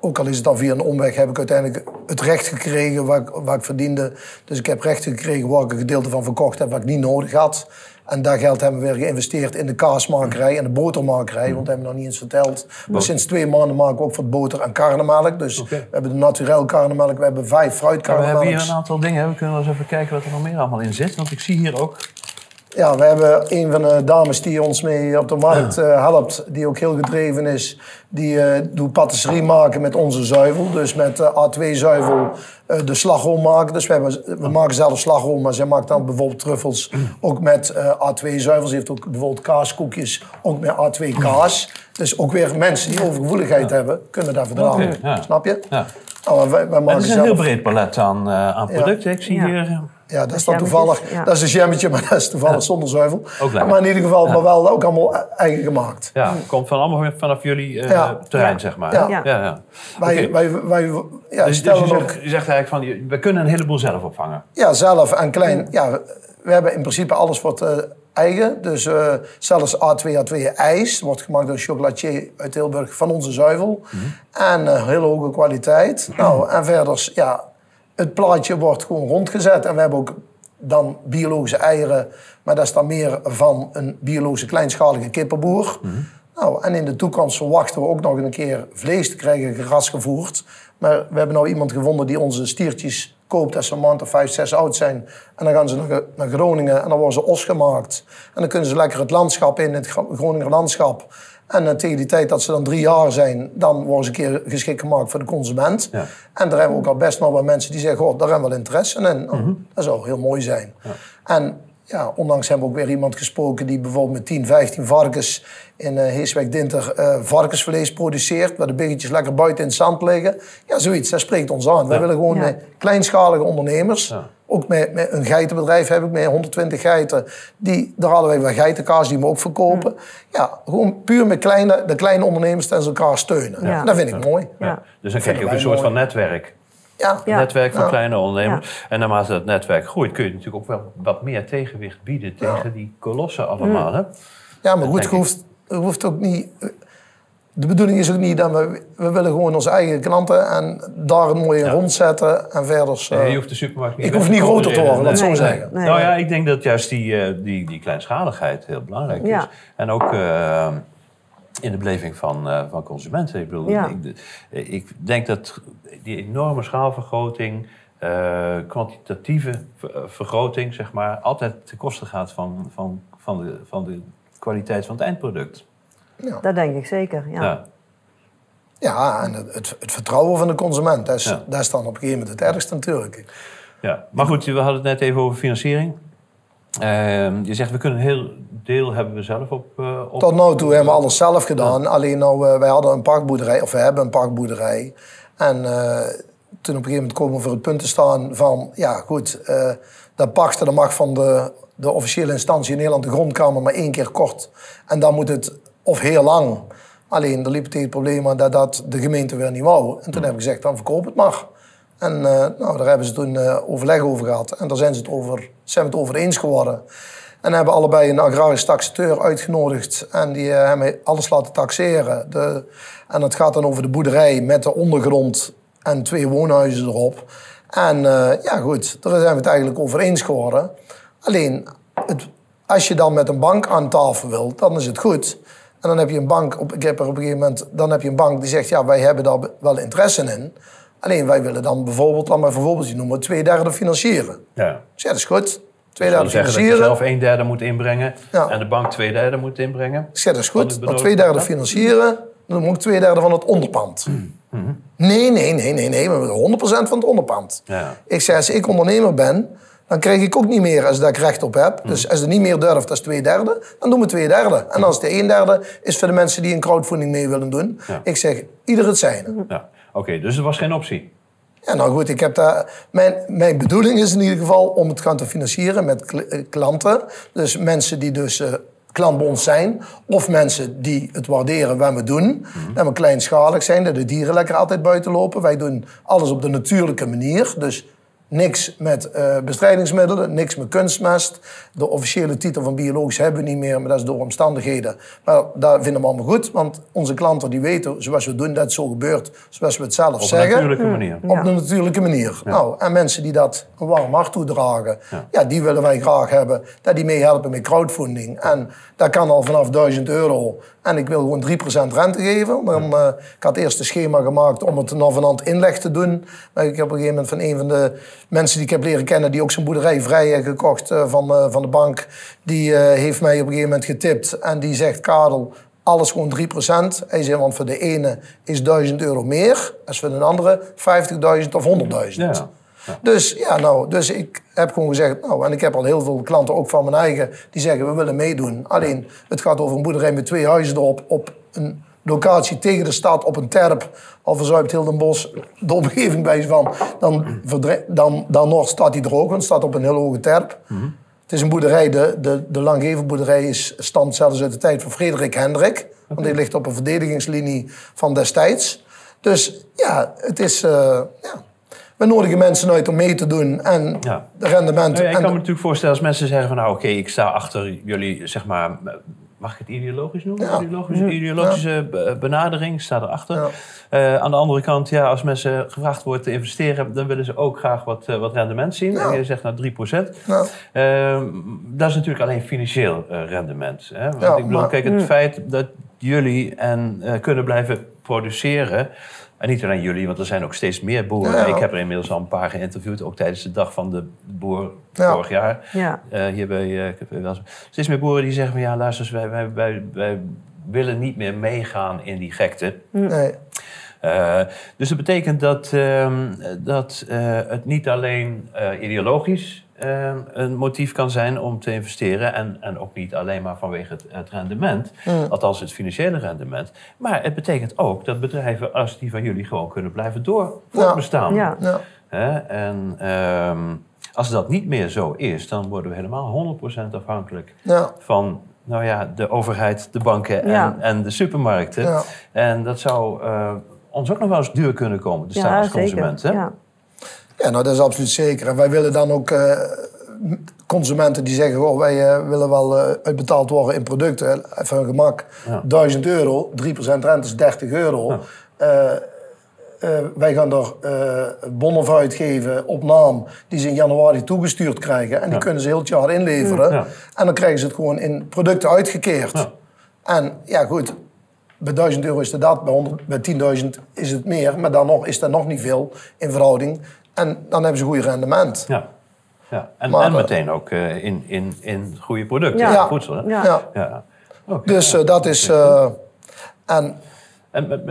ook al is het dan via een omweg, heb ik uiteindelijk het recht gekregen wat, ik- wat ik verdiende. Dus ik heb rechten gekregen waar ik een gedeelte van verkocht heb wat ik niet nodig had. En dat geld hebben we weer geïnvesteerd in de kaasmakerij en de botermakerij. Want dat hebben we nog niet eens verteld. Maar sinds twee maanden maken we ook voor boter en karnemelk. Dus we hebben de naturel karnemelk, we hebben vijf Ja, we hebben fruitkarnemelks. hier een aantal dingen. We kunnen wel eens even kijken wat er nog meer allemaal in zit. Want ik zie hier ook... Ja, we hebben een van de dames die ons mee op de markt eh, helpt, die ook heel gedreven is. Die eh, doet patisserie maken met onze zuivel. Dus met eh, A2-zuivel eh, de slagroom maken. Dus we, hebben, we maken zelf slagroom, maar zij maakt dan bijvoorbeeld truffels ook met eh, A2-zuivel. Ze heeft ook bijvoorbeeld kaaskoekjes, ook met A2-kaas. Dus ook weer mensen die overgevoeligheid hebben, kunnen daar verdragen. Ja. Snap je? Ja. Nou, wij, wij Het is een heel breed palet aan, aan producten. Ik zie hier... Ja, dat is dan toevallig. ja. Dat is een jammetje, maar dat is toevallig zonder zuivel. Ook lekker. maar in ieder geval, maar wel ook allemaal eigen gemaakt. Ja, komt van allemaal vanaf jullie eh, Ja. terrein, Ja. zeg maar. Ja. ja, ja. Wij, wij, wij ja, Dus, dus stellen je, ook zegt, je zegt eigenlijk van, we kunnen een heleboel zelf opvangen. ja, zelf en klein. Ja, we- hebben in principe alles wat eh, eigen. Dus eh, zelfs A2A2 ijs wordt gemaakt door een chocolatier uit Tilburg van onze zuivel. En eh, hele hoge kwaliteit. Nou, en verder, ja, het plaatje wordt gewoon rondgezet. En we hebben ook dan biologische eieren. Maar dat is dan meer van een biologische kleinschalige kippenboer. Nou, en in de toekomst verwachten we ook nog een keer vlees te krijgen, gerasgevoerd. Maar we hebben nou iemand gevonden die onze stiertjes koopt als ze een maand of vijf, zes oud zijn. En dan gaan ze naar, naar Groningen en dan worden ze os gemaakt. En dan kunnen ze lekker het landschap in, het Gro- Groninger landschap. En eh, tegen die tijd dat ze dan drie jaar zijn, dan worden ze een keer geschikt gemaakt voor de consument. Ja. En daar hebben we ook al best nog wel mensen die zeggen, goh, daar hebben we wel interesse in. Nou, Dat zou heel mooi zijn. En ja, onlangs hebben we ook weer iemand gesproken die bijvoorbeeld met 10, 15 varkens in eh Heeswijk-Dinter eh, varkensvlees produceert, waar de biggetjes lekker buiten in het zand liggen. Ja, zoiets, dat spreekt ons aan. Wij willen gewoon Ja. met kleinschalige ondernemers, Ja. ook met, met een geitenbedrijf heb ik met 120 geiten, die, daar hadden wij wel geitenkaas die we ook verkopen. Ja, gewoon puur met kleine, de kleine ondernemers tegen elkaar steunen. Ja. En dat vind ik mooi. Ja. Dus dan krijg je ook een soort mooi. van netwerk. Ja, Ja. Netwerk van Ja. kleine ondernemers. En naarmate dat netwerk groeit, kun je natuurlijk ook wel wat meer tegenwicht bieden tegen die kolossen allemaal. Hè? Ja, maar Dat goed, je hoeft, hoeft ook niet. De bedoeling is ook niet dat we. We willen gewoon onze eigen klanten en daar een mooie Ja. rond zetten. En verder. eh, Nee, je hoeft de supermarkt niet ik hoef niet groter te worden, laat het zo Nee. zeggen. Nee. Nou ja, ik denk dat juist die, eh, die, die kleinschaligheid heel belangrijk Ja. is. En ook eh, in de beleving van, eh, van consumenten. Ik, bedoel, Ja. ik, ik denk dat die enorme schaalvergroting, eh, kwantitatieve eh, vergroting, zeg maar, altijd ten koste gaat van, van, van, de, van de kwaliteit van het eindproduct. Dat denk ik zeker, ja. Ja. Ja, en het, het, het vertrouwen van de consument. Dat is, Ja. dat is dan op een gegeven moment het ergste natuurlijk. Ja, maar goed, we hadden het net even over financiering. Ehm, je zegt, we kunnen heel deel hebben we zelf op... eh, op Tot nu toe hebben we alles zelf gedaan. Alleen nou, eh, wij hadden een parkboerderij, of we hebben een parkboerderij. En eh, toen op een gegeven moment komen we voor het punt te staan van... Ja, goed, dat pachten dat mag van de, de officiële instantie in Nederland, de grondkamer, maar één keer kort. En dan moet het, of heel lang. Alleen, er liep het tegen het probleem aan dat dat de gemeente weer niet wou. En toen heb ik gezegd, dan verkoop het maar. En nou, daar hebben ze toen overleg over gehad. En daar zijn ze het over, zijn we het over eens geworden. En hebben allebei een agrarisch taxateur uitgenodigd. En die eh, hebben alles laten taxeren. De, en het gaat dan over de boerderij met de ondergrond en twee woonhuizen erop. En eh, ja, goed, daar zijn we het eigenlijk over eens geworden. Alleen, het, als je dan met een bank aan tafel wilt, dan is het goed. En dan heb je een bank, op, ik heb er op een gegeven moment, dan heb je een bank die zegt, ja, wij hebben daar wel interesse in. Alleen wij willen dan bijvoorbeeld, laat maar bijvoorbeeld noemen, twee derde financieren. Ja. Dus ja, dat is goed. Twee Dat derde wil zeggen dat je financieren. zelf een derde moet inbrengen Ja. en de bank twee derde moet inbrengen. Ik zeg, dat is goed. Maar twee derde financieren, dan moet ik twee derde van het onderpand. Nee, nee, nee, nee, nee. We willen 100% van het onderpand. Ja. Ik zeg, als ik ondernemer ben, dan krijg ik ook niet meer als dat ik recht op heb. Dus als het niet meer durft als twee derde, dan doen we twee derde. En als de een derde is voor de mensen die een crowdfunding mee willen doen. Ja. Ik zeg, ieder het zijne. Ja. Oké, dus er was geen optie. Ja, nou goed, ik heb daar, mijn, mijn bedoeling is in ieder geval om het gaan te financieren met eh, klanten. Dus mensen die dus eh klant bij ons zijn. Of mensen die het waarderen wat we doen. Dat we kleinschalig zijn, dat de dieren lekker altijd buiten lopen. Wij doen alles op de natuurlijke manier. Dus niks met eh, bestrijdingsmiddelen, niks met kunstmest. De officiële titel van biologisch hebben we niet meer, maar dat is door omstandigheden. Maar dat vinden we allemaal goed, want onze klanten die weten zoals we doen dat het zo gebeurt, zoals we het zelf Op een zeggen. natuurlijke manier. Op de natuurlijke manier. Nou, en mensen die dat een warm hart toedragen, Ja. ja. die willen wij graag hebben. Dat die meehelpen met crowdfunding. En dat kan al vanaf 1000 euro. En ik wil gewoon 3% rente geven. Dan, eh, ik had eerst een schema gemaakt om het nog van hand inleg te doen. Maar ik heb op een gegeven moment van een van de mensen die ik heb leren kennen... die ook zijn boerderij vrij heeft gekocht eh, van, eh, van de bank... die heeft mij op een gegeven moment getipt. En die zegt, Karel, alles gewoon 3%. Hij zei, want voor de ene is 1000 euro meer. Als voor de andere 50.000 of 100.000. Ja. Dus ja, nou, dus ik heb gewoon gezegd, nou, en ik heb al heel veel klanten, ook van mijn eigen, die zeggen we willen meedoen. Alleen, het gaat over een boerderij met twee huizen erop, op een locatie tegen de stad op een terp, al verzuipt heel Den Bosch de omgeving bij van, dan, dan, dan nog staat hij droog, want het staat op een heel hoge terp. Het is een boerderij, de, de, de is stamt zelfs uit de tijd van Frederik Hendrik. Want die ligt op een verdedigingslinie van destijds. Dus ja, het is... eh, ja. We nodigen mensen uit om mee te doen en Ja. de rendementen. Nou ja, ik kan me natuurlijk voorstellen als mensen zeggen van nou oké, ik sta achter jullie, zeg maar, mag ik het ideologisch noemen? Ja. Ideologische, ideologische be- benadering, ik sta erachter. Ja. Eh, aan de andere kant, ja, als mensen gevraagd wordt te investeren, dan willen ze ook graag wat, eh, wat rendement zien. Ja. En je zegt nou 3%. Nou, Ehm, dat is natuurlijk alleen financieel eh, rendement. Hè? Want Ja, ik bedoel, maar- kijk, het feit dat jullie en, kunnen blijven produceren. En niet alleen jullie, want er zijn ook steeds meer boeren. Ja. Ik heb er inmiddels al een paar geïnterviewd, ook tijdens de dag van de boer Ja. vorig jaar. Ja. eh, hier bij eh. Steeds meer boeren die zeggen van ja, luister, eens, wij, wij, wij, wij willen niet meer meegaan in die gekte. nee. Eh, dus dat betekent dat, ehm, dat eh, het niet alleen eh, ideologisch eh, een motief kan zijn om te investeren. En, en ook niet alleen maar vanwege het, het rendement, althans het financiële rendement. Maar het betekent ook dat bedrijven als die van jullie gewoon kunnen blijven door voortbestaan. Ja. Ja. Hè? En ehm, als dat niet meer zo is, dan worden we helemaal 100% afhankelijk Ja. van nou ja, de overheid, de banken en, Ja. en de supermarkten. Ja. En dat zou eh, ons ook nog wel eens duur kunnen komen te staan als consument. Hè? Ja. Nou dat is absoluut zeker. En wij willen dan ook eh, consumenten die zeggen, goh, wij eh, willen wel eh, uitbetaald worden in producten. Even een gemak, Ja. 1000 euro, 3% rente is 30 euro. Wij gaan er bonnen voor uitgeven op naam die ze in januari toegestuurd krijgen. En die Ja. kunnen ze heel het jaar inleveren. En dan krijgen ze het gewoon in producten uitgekeerd. En ja, goed, bij 1000 euro is het dat, bij, 100 bij 10.000 is het meer. Maar dan nog is dat nog niet veel in verhouding. En dan hebben ze een goed rendement. Ja. Ja. En, Maar, en eh, meteen ook eh, in, in, in goede producten, Ja. in voedsel. Hè? Ja. Ja. Dus eh, dat is... eh, en En,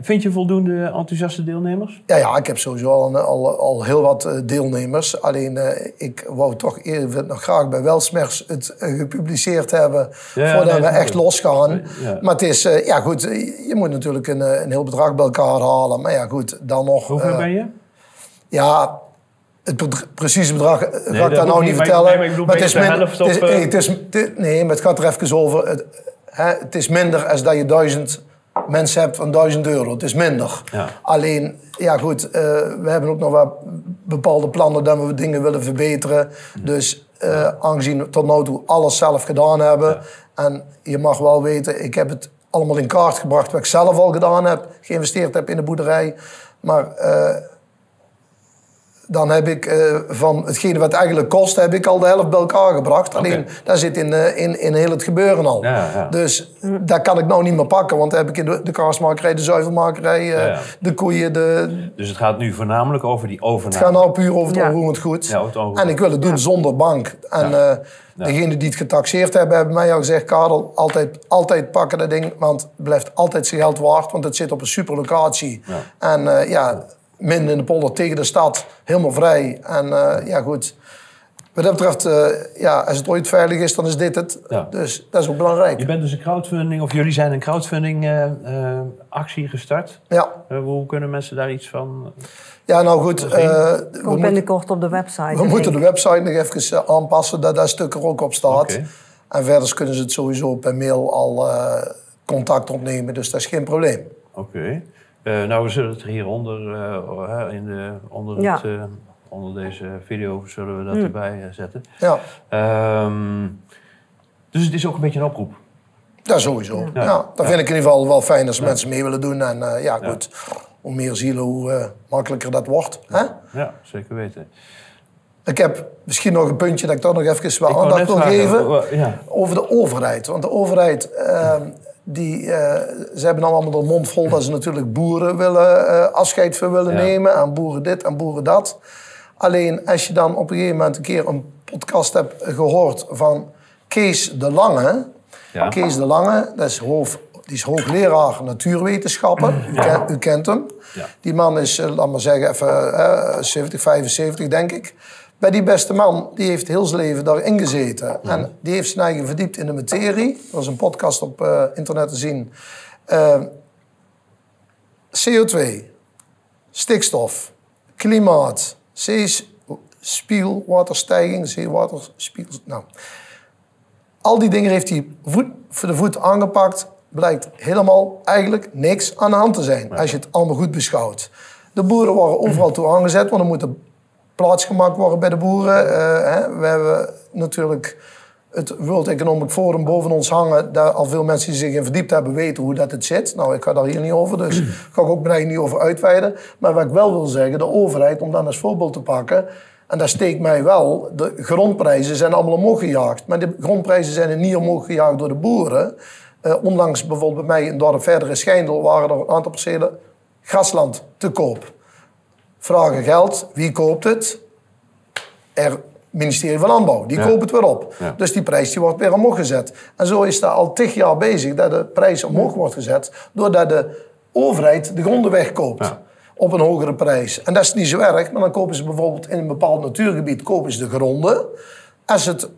vind je voldoende enthousiaste deelnemers? ja, ja, ik heb sowieso al, al, al heel wat deelnemers. Alleen eh, ik wou toch even nog graag bij Welsmers het gepubliceerd hebben... Ja, voordat nee, we echt losgaan. Ja. Maar het is... eh, ja goed, je moet natuurlijk een, een heel bedrag bij elkaar halen. Maar ja goed, dan nog... Hoeveel eh, ben je? Ja, het precieze bedrag eh, ga ik daar nou niet vertellen. nee, maar ik bedoel, ben je de min- helft het is, nee, het is, het- nee, maar het gaat er even over. Het, hè, het is minder als dat je duizend mensen hebt van duizend euro. Het is minder. Ja. Alleen, ja goed, eh, we hebben ook nog wat bepaalde plannen dat we dingen willen verbeteren. Dus eh, aangezien we tot nu toe alles zelf gedaan hebben. En je mag wel weten, ik heb het allemaal in kaart gebracht wat ik zelf al gedaan heb. Geïnvesteerd heb in de boerderij. Maar... dan heb ik eh, van hetgene wat het eigenlijk kost, heb ik al de helft bij elkaar gebracht. Alleen, dat zit in, eh, in, in heel het gebeuren al. Ja, ja. Dus dat kan ik nou niet meer pakken, want dan heb ik in de, de kaasmakerij, de zuivelmakerij, eh, Ja, ja. de koeien, de, Dus het gaat nu voornamelijk over die overname. het gaat nou puur over het Ja. onroerend goed. Ja, over het onroerend en ik wil het doen zonder bank. En Ja. eh degene die het getaxeerd hebben, hebben mij al gezegd... Karel, altijd, altijd pakken dat ding, want het blijft altijd zijn geld waard. Want het zit op een super locatie. Ja. En eh, ja, midden in de polder tegen de stad, helemaal vrij. En eh, ja, goed. Wat dat betreft, eh, ja, als het ooit veilig is, dan is dit het. Ja. Dus dat is ook belangrijk. Je bent dus een crowdfunding, of jullie zijn een crowdfunding eh, eh, actie gestart. Ja. Hoe kunnen mensen daar iets van... ja, nou goed. eh, we Komt binnenkort op de website. We moeten de website nog even aanpassen, dat dat stuk er ook op staat. Oké. En verder kunnen ze het sowieso per mail al eh, contact opnemen, dus dat is geen probleem. Oké. Eh, nou, we zullen het er hieronder, eh, in de, onder, Ja. het, eh, onder deze video zullen we dat erbij eh, zetten. Ja, Ehm, dus het is ook een beetje een oproep. dat sowieso. Ja. Ja. dat vind ik in ieder geval wel fijn als mensen mee willen doen. En eh, ja, goed, hoe meer zielen, hoe eh, makkelijker dat wordt. Hè? Ja, zeker weten. Ik heb misschien nog een puntje dat ik toch nog even wel aandacht wil geven. ja. Over de overheid. Want de overheid, ehm, die, eh, ze hebben dan allemaal de mond vol dat ze natuurlijk boeren willen, eh, afscheid voor willen Ja. nemen. Aan boeren dit, aan boeren dat. Alleen als je dan op een gegeven moment een keer een podcast hebt gehoord van Kees de Lange. Ja. Kees de Lange, dat is hoofd, die is hoogleraar natuurwetenschappen. U, ken- u kent hem. Ja. Die man is, eh, laat maar zeggen, even eh, 70, 75 denk ik. Bij die beste man, die heeft heel zijn leven daarin gezeten. En die heeft zijn eigen verdiept in de materie. Er was een podcast op eh, internet te zien. Eh, CO2, stikstof, klimaat, zeespiegelwaterstijging, zeewaterspiegel. Nou, al die dingen heeft hij voet voor de voet aangepakt. Blijkt helemaal eigenlijk niks aan de hand te zijn, als je het allemaal goed beschouwt. De boeren worden overal toe aangezet, want er moet plaats gemaakt worden bij de boeren. Uh, hè. We hebben natuurlijk het World Economic Forum boven ons hangen. Daar al veel mensen die zich in verdiept hebben weten hoe dat het zit. Nou, ik ga daar hier niet over, dus ga ik ook bijna niet over uitweiden. Maar wat ik wel wil zeggen, de overheid, om dan als voorbeeld te pakken... En daar steekt mij wel, de grondprijzen zijn allemaal omhoog gejaagd. Maar de grondprijzen zijn er niet omhoog gejaagd door de boeren. Uh, onlangs bijvoorbeeld bij mij in dorp Verdere Schijndel waren er een aantal percelen grasland te koop. Vragen geld, wie koopt het? Er ministerie van Landbouw. Die koopt het weer op. Dus die prijs die wordt weer omhoog gezet. En zo is dat al tig jaar bezig dat de prijs omhoog wordt gezet. Doordat de overheid de gronden wegkoopt. Op een hogere prijs. En dat is niet zo erg. Maar dan kopen ze bijvoorbeeld in een bepaald natuurgebied kopen ze de gronden. Als het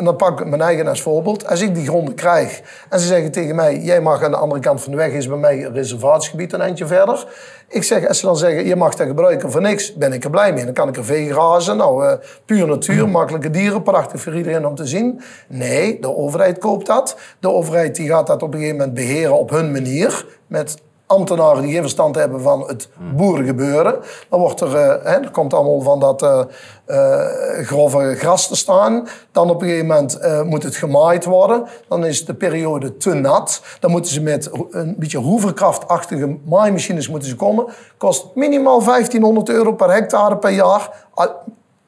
en dan pak ik mijn eigen als voorbeeld. Als ik die gronden krijg en ze zeggen tegen mij: Jij mag aan de andere kant van de weg, is bij mij een reservatiegebied een eindje verder. Ik zeg, als ze dan zeggen: Je mag dat gebruiken voor niks, ben ik er blij mee. Dan kan ik er vee grazen. Nou, uh, puur natuur, makkelijke dieren, prachtig voor iedereen om te zien. Nee, de overheid koopt dat. De overheid die gaat dat op een gegeven moment beheren op hun manier. Met ambtenaren die geen verstand hebben van het boerengebeuren. Dan wordt er, hè, er komt allemaal van dat uh, uh, grove gras te staan. Dan op een gegeven moment moet het gemaaid worden. Dan is de periode te nat. Dan moeten ze met een beetje hoeverkrachtachtige maaimachines moeten ze komen. Kost minimaal 1500 euro per hectare per jaar.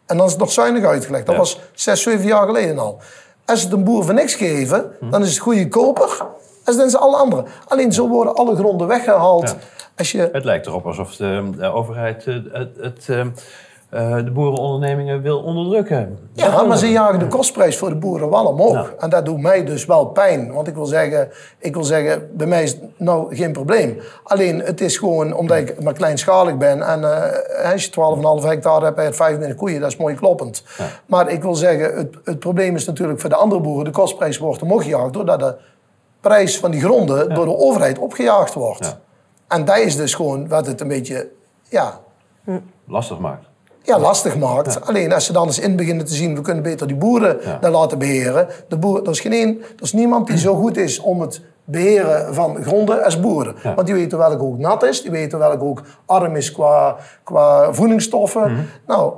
En dan is het nog zuinig uitgelegd. Dat was 6, 7 jaar geleden al. Als ze het een boer voor niks geven, dan is het goedkoper als dan ze alle anderen. Alleen zo worden alle gronden weggehaald. Als je... Het lijkt erop alsof de, de overheid eh, het, het, uh, de boerenondernemingen wil onderdrukken. Ja, maar ze jagen de kostprijs voor de boeren wel omhoog. En dat doet mij dus wel pijn. Want ik wil zeggen, ik wil zeggen bij mij is het nou geen probleem. Alleen het is gewoon omdat ik maar kleinschalig ben. En uh, als je 12,5 hectare hebt en 25 koeien, dat is mooi kloppend. Maar ik wil zeggen, het, het probleem is natuurlijk voor de andere boeren. De kostprijs wordt omhoog gejaagd doordat de prijs van die gronden door de overheid opgejaagd wordt. En dat is dus gewoon wat het een beetje ja, lastig maakt. Ja, lastig maakt. Alleen als ze dan eens in beginnen te zien, we kunnen beter die boeren daar laten beheren. De boer, er, is geen een, er is niemand die zo goed is om het beheren van gronden als boeren. Want die weten welke ook nat is, die weten welke ook arm is qua, qua voedingsstoffen. Mhm. Nou,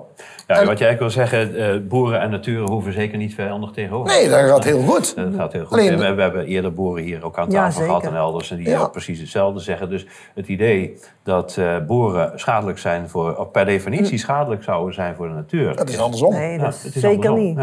ja, wat jij eigenlijk wil zeggen, uh, boeren en natuur hoeven zeker niet vijandig tegenover. Nee, dat gaat heel goed. Dat gaat heel goed. Alleen, we, we, hebben eerder boeren hier ook aan tafel ja, gehad en elders. En die ja. ook precies hetzelfde zeggen. Dus het idee dat uh, boeren schadelijk zijn voor, of per definitie hm. schadelijk zouden zijn voor de natuur. Dat is andersom. Nee, dat is zeker niet.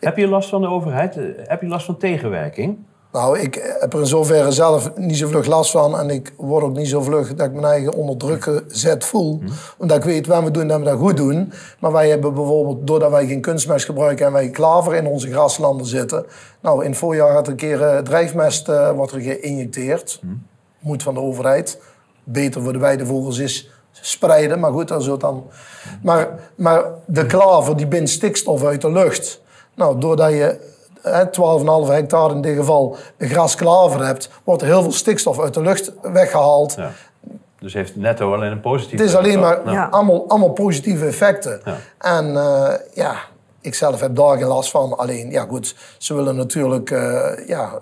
Heb je last van de overheid? Heb je last van tegenwerking? Nou, ik heb er in zoverre zelf niet zo vlug last van. En ik word ook niet zo vlug dat ik mijn eigen onder druk gezet voel. Mhm. Omdat ik weet waar we doen dat we dat goed doen. Maar wij hebben bijvoorbeeld, doordat wij geen kunstmest gebruiken en wij klaver in onze graslanden zitten. Nou, in het voorjaar had er een keer uh, drijfmest uh, wordt er geïnjecteerd. Mm. Moet van de overheid. Beter voor de weidevogels is spreiden. Maar goed, dat is dan... Maar, maar de klaver die bindt stikstof uit de lucht. Nou, doordat je 12,5 hectare in dit geval grasklaver hebt, wordt er heel veel stikstof uit de lucht weggehaald. Ja. Dus heeft netto alleen een positieve Het is alleen maar allemaal, allemaal positieve effecten. Ja. En uh, ja, ik zelf heb daar geen last van. Alleen, ja goed, ze willen natuurlijk uh, ja,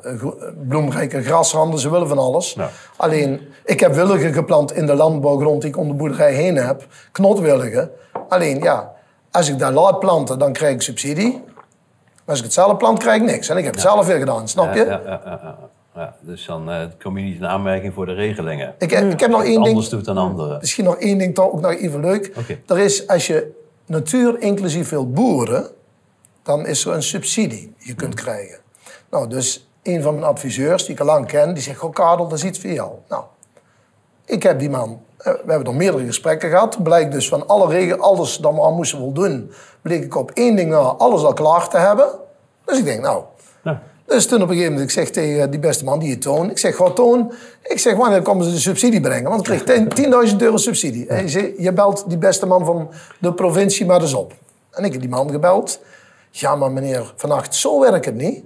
bloemrijke grasranden, ze willen van alles. Alleen, ik heb willigen geplant in de landbouwgrond die ik om de boerderij heen heb. Knotwilligen. Alleen, ja, als ik daar laat planten, dan krijg ik subsidie. Maar als ik het zelf plant, krijg ik niks. En ik heb het zelf weer gedaan, snap je? Ja, ja, ja, ja. dus dan uh, kom je niet in aanmerking voor de regelingen. Ik, ik heb nog één ding. Anders doet dan anderen. Misschien nog één ding, toch ook nog even leuk. Er is, als je natuur inclusief wil boeren, dan is er een subsidie die je kunt krijgen. Nou, dus een van mijn adviseurs, die ik al lang ken, die zegt: Goh, Kadel, dat is iets voor jou. Nou, ik heb die man eh, we hebben er meerdere gesprekken gehad. Blijkt dus van alle regels, alles dat we al moesten voldoen, bleek ik op één ding na alles al klaar te hebben. Dus ik denk, nou. Ja. Dus toen op een gegeven moment, ik zeg tegen die beste man, die je Toon, ik zeg, gewoon Toon, ik zeg, wanneer komen ze de subsidie brengen? Want ik kreeg 10.000 euro subsidie. En je, je belt die beste man van de provincie maar eens op. En ik heb die man gebeld. Ja, maar meneer Van Acht, zo werkt het niet.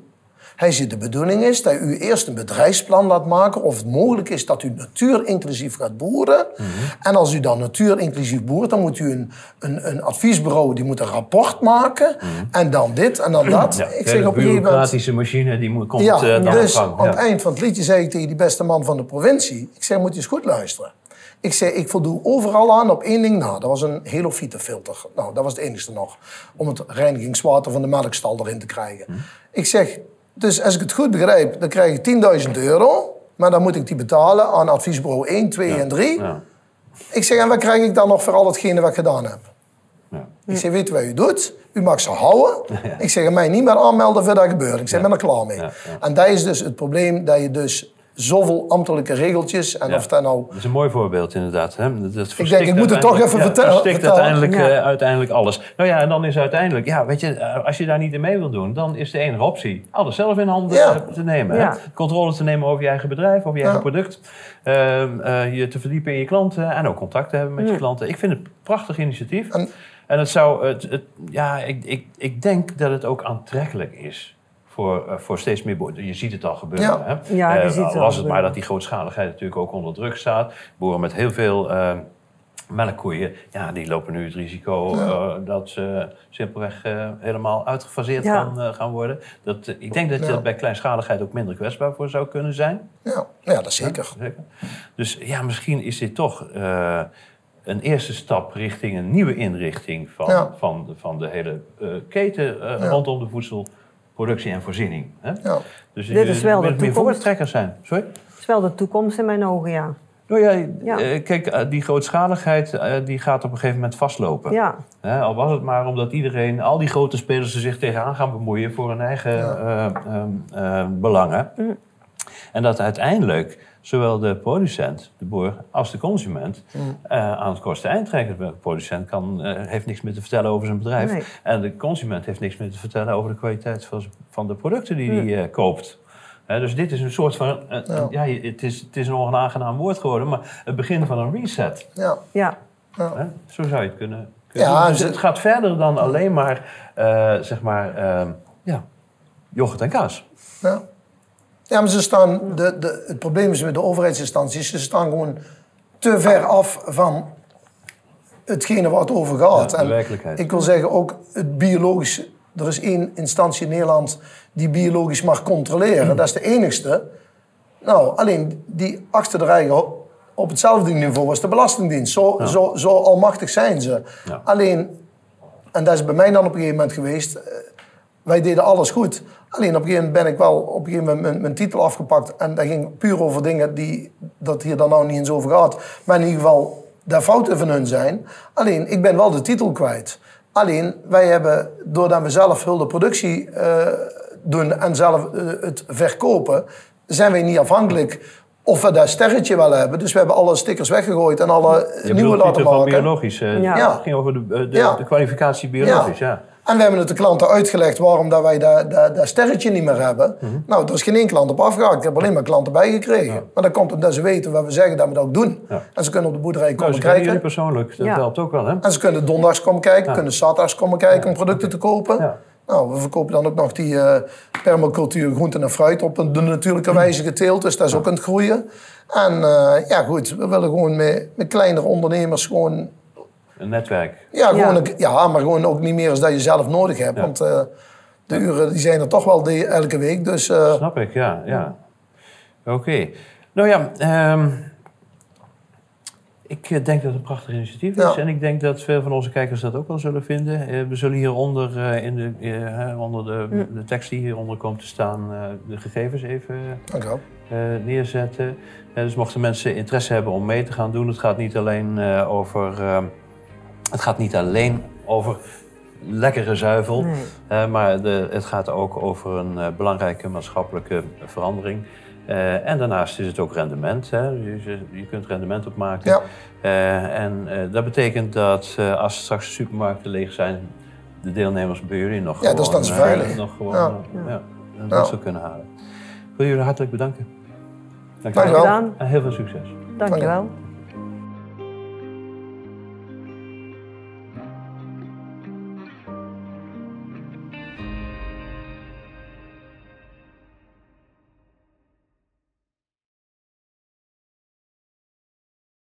Hij zegt, de bedoeling is dat u eerst een bedrijfsplan laat maken of het mogelijk is dat u natuur inclusief gaat boeren. Mhm. En als u dan natuur inclusief boert, dan moet u een, een, een adviesbureau, die moet een rapport maken. En dan dit en dan dat. Mhm. Ja, ik zeg op een bureaucratische machine die moet, komt Ja, eh, dan dus op aan Ja. het eind van het liedje zei ik tegen die beste man van de provincie... Ik zei, moet je eens goed luisteren. Ik zei, ik voldoe overal aan op één ding na. Dat was een helofietenfilter. Nou, dat was het enigste nog. Om het reinigingswater van de melkstal erin te krijgen. Hm. Ik zeg, dus als ik het goed begrijp, dan krijg ik 10.000 euro. Maar dan moet ik die betalen aan adviesbureau 1, 2 en 3. Ja. Ik zeg, en wat krijg ik dan nog voor al hetgene wat ik gedaan heb? Ja. Ik zeg, weet je wat u doet? U mag ze houden. Ik zeg, mij niet meer aanmelden voor dat gebeurt. Ik zeg, ben er klaar mee. En dat is dus het probleem, dat je dus zoveel ambtelijke regeltjes... en Ja. of dat nou... Dat is een mooi voorbeeld inderdaad. Hè? Dat, dat denk, ik moet het toch even ja, vertellen- verstikt vertellen. uiteindelijk, Ja. eh, uiteindelijk alles. Nou ja, en dan is uiteindelijk, ja, weet je, eh, als je daar niet in mee wil doen, dan is de enige optie alles zelf in handen Ja. eh, te nemen. Ja. Hè? Controle te nemen over je eigen bedrijf, over je eigen product. Ehm, eh, je te verdiepen in je klanten en ook contact te hebben met je klanten. Ik vind het een prachtig initiatief. En- En het zou, het, het, ja, ik, ik, ik denk dat het ook aantrekkelijk is. Voor, eh, voor steeds meer boeren. Je ziet het al gebeuren. Ja. Hè? Ja, je Eh, ziet het was al het maar dat die grootschaligheid natuurlijk ook onder druk staat. Boeren met heel veel eh, melkkoeien, ja, die lopen nu het risico eh, dat ze simpelweg helemaal uitgefaseerd Ja. gaan, gaan worden. Dat, ik denk dat je Ja. dat bij kleinschaligheid ook minder kwetsbaar voor zou kunnen zijn. Ja, ja dat zeker. Zeker. Dus ja, misschien is dit toch eh, een eerste stap richting een nieuwe inrichting van, Ja. van, de, van de hele eh, keten Ja. rondom de voedselproductie en voorziening. Hè? Ja. Dus Dit je is wel wil de meer voortrekkers zijn. Sorry? Het is wel de toekomst in mijn ogen, ja. Nou ja, Ja. eh, kijk, eh, die grootschaligheid eh, die gaat op een gegeven moment vastlopen. Ja, Hè, al was het maar omdat iedereen, al die grote spelers er zich tegenaan gaan bemoeien voor hun eigen eh, ehm, eh, belangen. Mm. En dat uiteindelijk zowel de producent, de boer, als de consument Mm. eh, aan het kortste eind trekken. De producent kan, eh, heeft niks meer te vertellen over zijn bedrijf. Nee. En de consument heeft niks meer te vertellen over de kwaliteit van, van de producten die Mm. hij eh, koopt. Hè, dus dit is een soort van, Ja. het, is, het is een onaangenaam woord geworden, maar het begin van een reset. Ja. ja. Hè? Zo zou je het kunnen, kunnen Ja, doen. Dus het gaat verder dan alleen maar, eh, zeg maar, ehm, ja, yoghurt en kaas. Ja. Ja, maar ze staan, de, de, het probleem is met de overheidsinstanties, ze staan gewoon te ver af van hetgene waar het over gaat. Ja, En. Ik wil zeggen, ook het biologische. Er is één instantie in Nederland die biologisch mag controleren. Dat is de enigste. Nou, alleen die achter de rij op hetzelfde niveau was de Belastingdienst. Zo, zo, zo almachtig zijn ze. Ja. Alleen, en dat is bij mij dan op een gegeven moment geweest. eh, Wij deden alles goed. Alleen op een gegeven moment ben ik wel op een gegeven moment mijn, mijn titel afgepakt. En dat ging puur over dingen die dat hier dan nou niet eens over gaat. Maar in ieder geval, daar fouten van hun zijn. Alleen, ik ben wel de titel kwijt. Alleen, wij hebben, doordat we zelf heel de productie eh, doen en zelf eh, het verkopen, zijn wij niet afhankelijk of we dat sterretje wel hebben. Dus we hebben alle stickers weggegooid en alle Je nieuwe bedoelt laten Pieter van maken. biologisch. eh, Ja. Het ging over de, de, Ja. de kwalificatie biologisch, ja. En we hebben het de klanten uitgelegd waarom dat wij dat, dat, dat sterretje niet meer hebben. Mhm. Nou, er is geen één klant op afgehaakt. Ik heb alleen maar klanten bijgekregen. Maar dat komt omdat ze weten wat we zeggen dat we dat ook doen. Ja. En ze kunnen op de boerderij Nou, komen ze kennen kijken. jullie persoonlijk, dat Ja. helpt ook wel, hè? En ze kunnen donderdags komen kijken, kunnen zaterdags komen kijken om producten te kopen. Ja. Nou, we verkopen dan ook nog die eh, permacultuur groenten en fruit op een- de natuurlijke wijze geteeld. Dus dat is ook aan het groeien. En eh, ja, goed, we willen gewoon met, met kleinere ondernemers gewoon Een netwerk. ja, gewoon Ja. een- ja, maar gewoon ook niet meer als dat je zelf nodig hebt. Ja. Want eh, de uren die zijn er toch wel de, elke week. Dus eh, Snap ik, ja. ja. Oké. Nou ja, ehm, ik eh, denk dat het een prachtig initiatief is. Ja. En ik denk dat veel van onze kijkers dat ook wel zullen vinden. We zullen hieronder, eh, in de, hè, onder de, de tekst die hieronder komt te staan, eh, de gegevens even eh, neerzetten. Dus mochten mensen interesse hebben om mee te gaan doen, het gaat niet alleen eh, over. Het gaat niet alleen over lekkere zuivel, Nee. eh, maar de, het gaat ook over een eh, belangrijke maatschappelijke verandering. Eh, en daarnaast is het ook rendement. Hè. Je, je- je kunt rendement opmaken. Ja. Eh, en eh, dat betekent dat eh, als straks de supermarkten leeg zijn, de deelnemers bij jullie nog Ja, gewoon, dan is veilig. nog gewoon Ja. ja. een Ja. voedsel kunnen halen. Ik wil jullie hartelijk bedanken. Dank Dank je wel. En heel veel succes. Dankjewel.